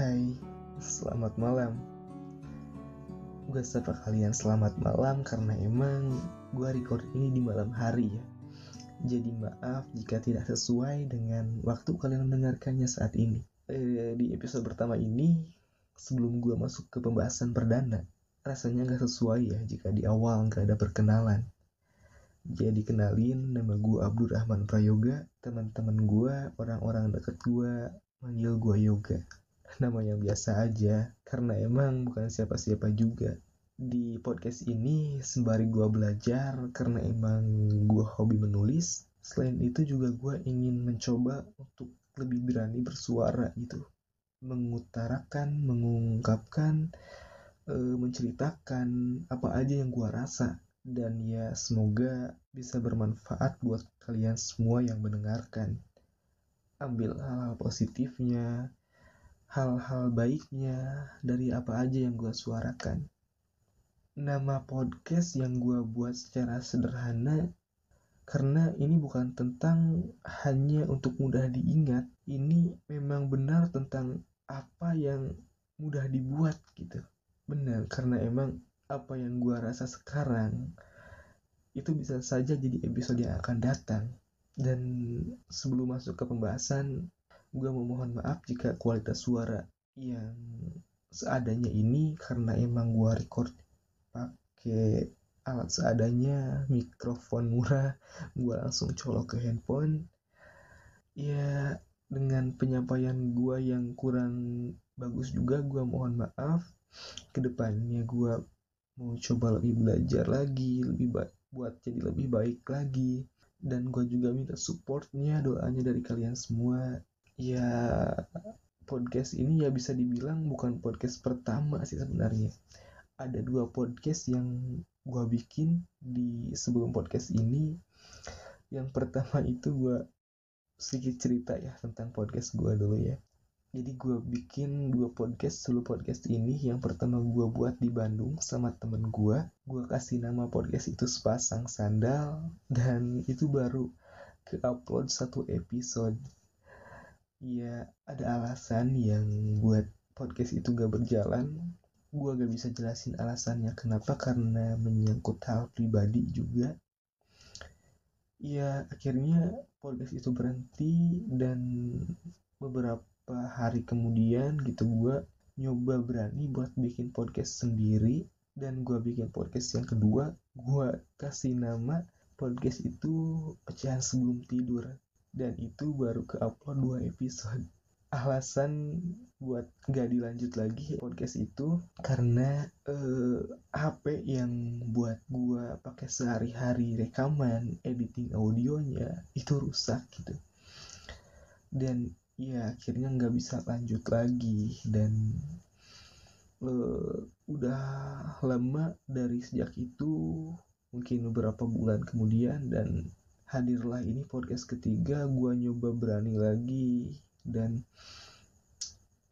Hai, selamat malam. Gue sapa kalian selamat malam karena emang gue record ini di malam hari ya. Jadi maaf jika tidak sesuai dengan waktu kalian mendengarkannya saat ini. Eh, di episode pertama ini, sebelum gue masuk ke pembahasan perdana, rasanya gak sesuai ya jika di awal gak ada perkenalan. Jadi kenalin nama gue Abdurrahman Prayoga, teman-teman gue, orang-orang deket gue manggil gue Yoga. Nama yang biasa aja, karena emang bukan siapa-siapa juga. Di podcast ini sembari gue belajar karena emang gue hobi menulis. Selain itu juga gue ingin mencoba untuk lebih berani bersuara gitu. Mengutarakan, mengungkapkan, eh, menceritakan apa aja yang gue rasa dan ya semoga bisa bermanfaat buat kalian semua yang mendengarkan. Ambil hal-hal positifnya, hal-hal baiknya dari apa aja yang gue suarakan. Nama podcast yang gue buat secara sederhana karena ini bukan tentang hanya untuk mudah diingat. Ini memang benar tentang apa yang mudah dibuat gitu. Benar, karena emang apa yang gue rasa sekarang itu bisa saja jadi episode yang akan datang. Dan sebelum masuk ke pembahasan, gue mau mohon maaf jika kualitas suara yang seadanya ini karena emang gue record pakai alat seadanya, mikrofon murah, gue langsung colok ke handphone. Ya dengan penyampaian gue yang kurang bagus juga, gue mohon maaf. Ke depannya gue mau coba lebih belajar lagi lebih baik buat jadi lebih baik lagi dan gue juga minta supportnya doanya dari kalian semua ya podcast ini ya bisa dibilang bukan podcast pertama sih sebenarnya. Ada dua podcast yang gue bikin di sebelum podcast ini. Yang pertama itu gue sedikit cerita ya tentang podcast gue dulu ya. Jadi gue bikin dua podcast sebelum podcast ini. Yang pertama gue buat di Bandung sama temen gue gue kasih nama podcast itu sepasang sandal. Dan itu baru ke upload satu episode ya ada alasan yang buat podcast itu gak berjalan. Gue gak bisa jelasin alasannya kenapa karena menyangkut hal pribadi juga. Ya akhirnya podcast itu berhenti dan beberapa hari kemudian gitu gue nyoba berani buat bikin podcast sendiri. Dan gue bikin podcast yang kedua gue kasih nama podcast itu pecahan sebelum tidur dan itu baru ke upload dua episode. Alasan buat gak dilanjut lagi podcast itu karena eh, HP yang buat gue pakai sehari-hari rekaman editing audionya itu rusak gitu. Dan ya akhirnya nggak bisa lanjut lagi dan uh, udah lama dari sejak itu mungkin beberapa bulan kemudian dan hadirlah ini podcast ketiga gue nyoba berani lagi. Dan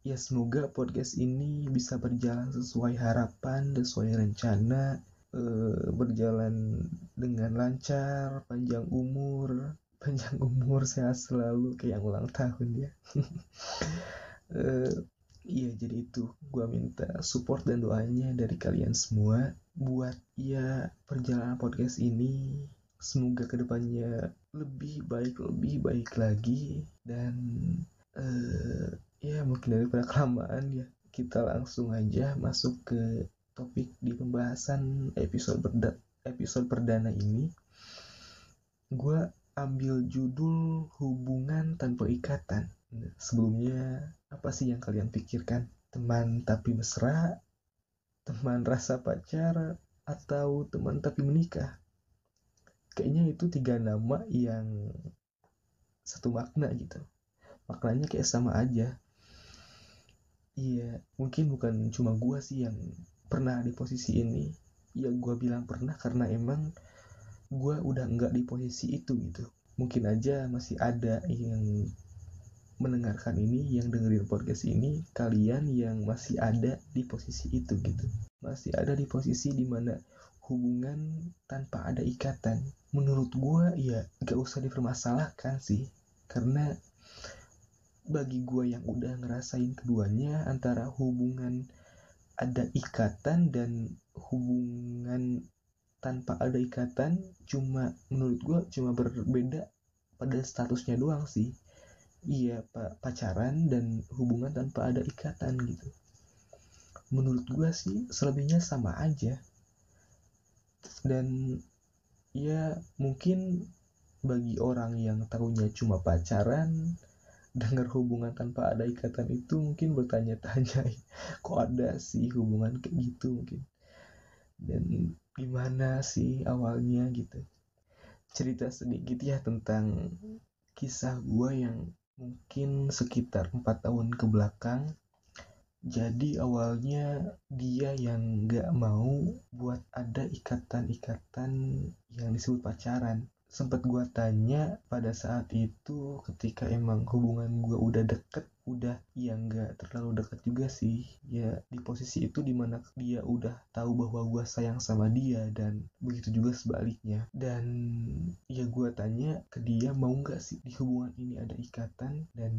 ya semoga podcast ini bisa berjalan sesuai harapan sesuai rencana uh, berjalan dengan lancar panjang umur. Panjang umur sehat selalu kayak yang ulang tahun ya. Uh, iya jadi itu. Gue minta support dan doanya dari kalian semua buat ya perjalanan podcast ini semoga ke depannya lebih baik lebih baik lagi dan uh, ya mungkin daripada kelamaan ya kita langsung aja masuk ke topik di pembahasan episode berda episode perdana ini gue ambil judul hubungan tanpa ikatan. Sebelumnya, apa sih yang kalian pikirkan? Teman tapi mesra, teman rasa pacar, atau teman tapi menikah? Kayaknya itu tiga nama yang satu makna gitu. Maknanya kayak sama aja. Iya, mungkin bukan cuma gua sih yang pernah di posisi ini. Ya gua bilang pernah karena emang gue udah nggak di posisi itu gitu mungkin aja masih ada yang mendengarkan ini yang dengerin podcast ini kalian yang masih ada di posisi itu gitu masih ada di posisi di mana hubungan tanpa ada ikatan. Menurut gue ya gak usah dipermasalahkan sih. Karena bagi gue yang udah ngerasain keduanya antara hubungan ada ikatan dan hubungan tanpa ada ikatan cuma menurut gue cuma berbeda pada statusnya doang sih. Iya pacaran dan hubungan tanpa ada ikatan gitu. Menurut gue sih selebihnya sama aja dan ya mungkin bagi orang yang tahunya cuma pacaran dengar hubungan tanpa ada ikatan itu mungkin bertanya-tanya kok ada sih hubungan kayak gitu? mungkin. Dan gimana sih awalnya gitu. Cerita sedikit ya tentang kisah gue yang mungkin sekitar empat tahun ke belakang jadi awalnya dia yang gak mau buat ada ikatan-ikatan yang disebut pacaran. Sempat gue tanya pada saat itu ketika emang hubungan gue udah deket udah ya nggak terlalu dekat juga sih. Ya di posisi itu di mana dia udah tahu bahwa gue sayang sama dia dan begitu juga sebaliknya. Dan ya gue tanya ke dia mau nggak sih di hubungan ini ada ikatan? Dan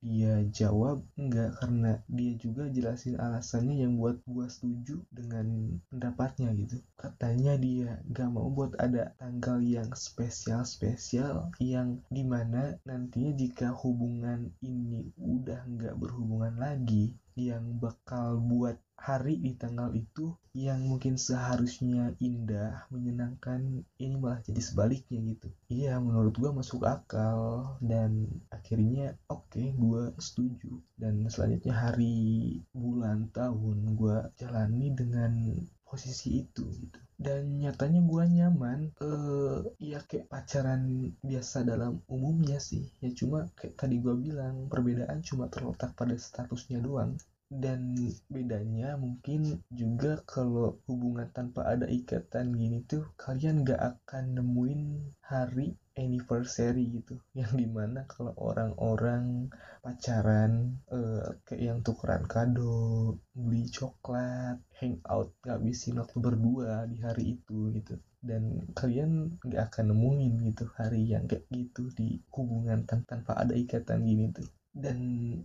dia jawab enggak karena dia juga jelasin alasannya yang buat gue setuju dengan pendapatnya gitu. Katanya dia gak mau buat ada tanggal yang spesial-spesial yang di mana nantinya jika hubungan ini udah udah nggak berhubungan lagi yang bakal buat hari di tanggal itu yang mungkin seharusnya indah, menyenangkan, ini malah jadi sebaliknya gitu. Iya, menurut gue masuk akal dan akhirnya oke, okay, gue setuju. Dan selanjutnya hari, bulan, tahun gue jalani dengan posisi itu gitu dan nyatanya gue nyaman eh ya kayak pacaran biasa dalam umumnya sih. Ya cuma kayak tadi gue bilang perbedaan cuma terletak pada statusnya doang. Dan bedanya mungkin juga kalau hubungan tanpa ada ikatan gini tuh kalian gak akan nemuin hari anniversary gitu. Yang di mana kalau orang-orang pacaran uh, kayak yang tukeran kado beli coklat hangout ngabisin waktu berdua di hari itu gitu. Dan kalian gak akan nemuin gitu hari yang kayak gitu di hubungan tanpa ada ikatan gini tuh dan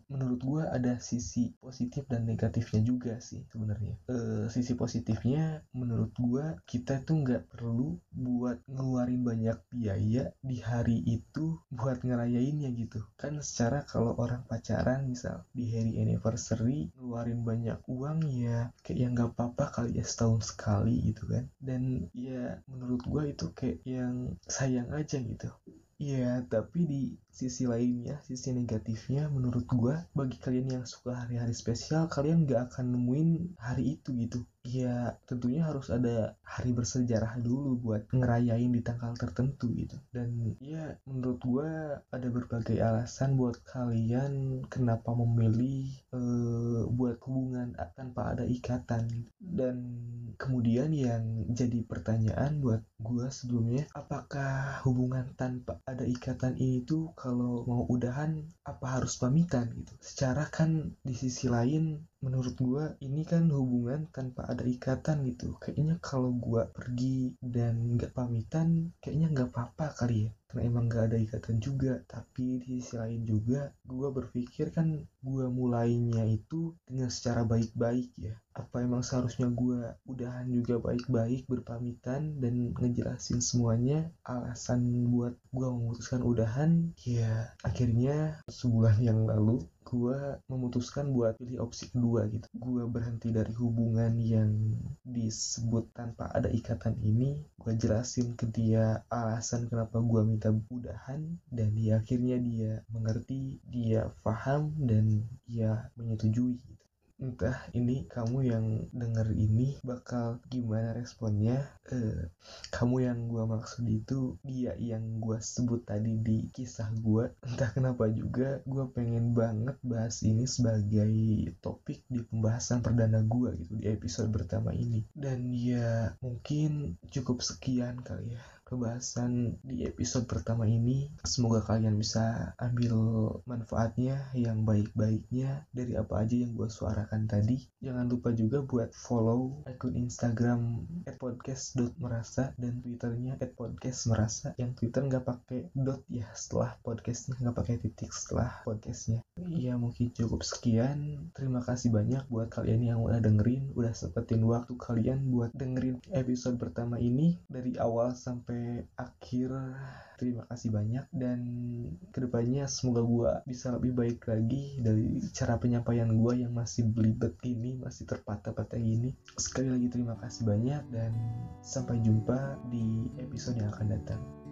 menurut gue ada sisi positif dan negatifnya juga sih sebenarnya. E, sisi positifnya menurut gue kita tuh nggak perlu buat ngeluarin banyak biaya di hari itu buat ngerayainnya gitu. Kan secara kalau orang pacaran misal di hari anniversary ngeluarin banyak uang ya kayak yang nggak apa-apa kali ya setahun sekali gitu kan. Dan ya menurut gue itu kayak yang sayang aja gitu Iya, tapi di sisi lainnya, sisi negatifnya menurut gua bagi kalian yang suka hari-hari spesial, kalian gak akan nemuin hari itu gitu ya tentunya harus ada hari bersejarah dulu buat ngerayain di tanggal tertentu gitu. Dan ya menurut gue ada berbagai alasan buat kalian kenapa memilih uh, buat hubungan tanpa ada ikatan. Dan kemudian yang jadi pertanyaan buat gue sebelumnya apakah hubungan tanpa ada ikatan ini tuh kalau mau udahan apa harus pamitan gitu? Secara kan di sisi lain menurut gue ini kan hubungan tanpa ada ikatan gitu. Kayaknya kalau gue pergi dan nggak pamitan kayaknya nggak apa-apa kali ya karena emang nggak ada ikatan juga. Tapi di sisi lain juga gue berpikir kan gue mulainya itu dengan secara baik-baik ya. Apa emang seharusnya gue udahan juga baik-baik berpamitan dan ngejelasin semuanya? Alasan buat gue memutuskan udahan ya akhirnya sebulan yang lalu gue memutuskan buat pilih opsi kedua gitu. Gue berhenti dari hubungan yang disebut tanpa ada ikatan ini. Gue jelasin ke dia alasan kenapa gue minta udahan dan dia akhirnya dia mengerti dia paham dan dia menyetujui. Gitu entah ini kamu yang denger ini bakal gimana responnya eh, kamu yang gue maksud itu dia yang gue sebut tadi di kisah gue entah kenapa juga gue pengen banget bahas ini sebagai topik di pembahasan perdana gue gitu di episode pertama ini. Dan ya mungkin cukup sekian kali ya kebahasan di episode pertama ini. Semoga kalian bisa ambil manfaatnya yang baik-baiknya dari apa aja yang gue suarakan tadi. Jangan lupa juga buat follow akun Instagram @podcast.merasa dan Twitternya @podcastmerasa. Yang Twitter nggak pakai dot ya setelah podcastnya nggak pakai titik setelah podcastnya. Ya mungkin cukup sekian. Terima kasih banyak buat kalian yang udah dengerin, udah sempetin waktu kalian buat dengerin episode pertama ini dari awal sampai akhir. Terima kasih banyak dan ke depannya semoga gue bisa lebih baik lagi dari cara penyampaian gue yang masih belibet ini masih terpatah-patah gini. Sekali lagi terima kasih banyak dan sampai jumpa di episode yang akan datang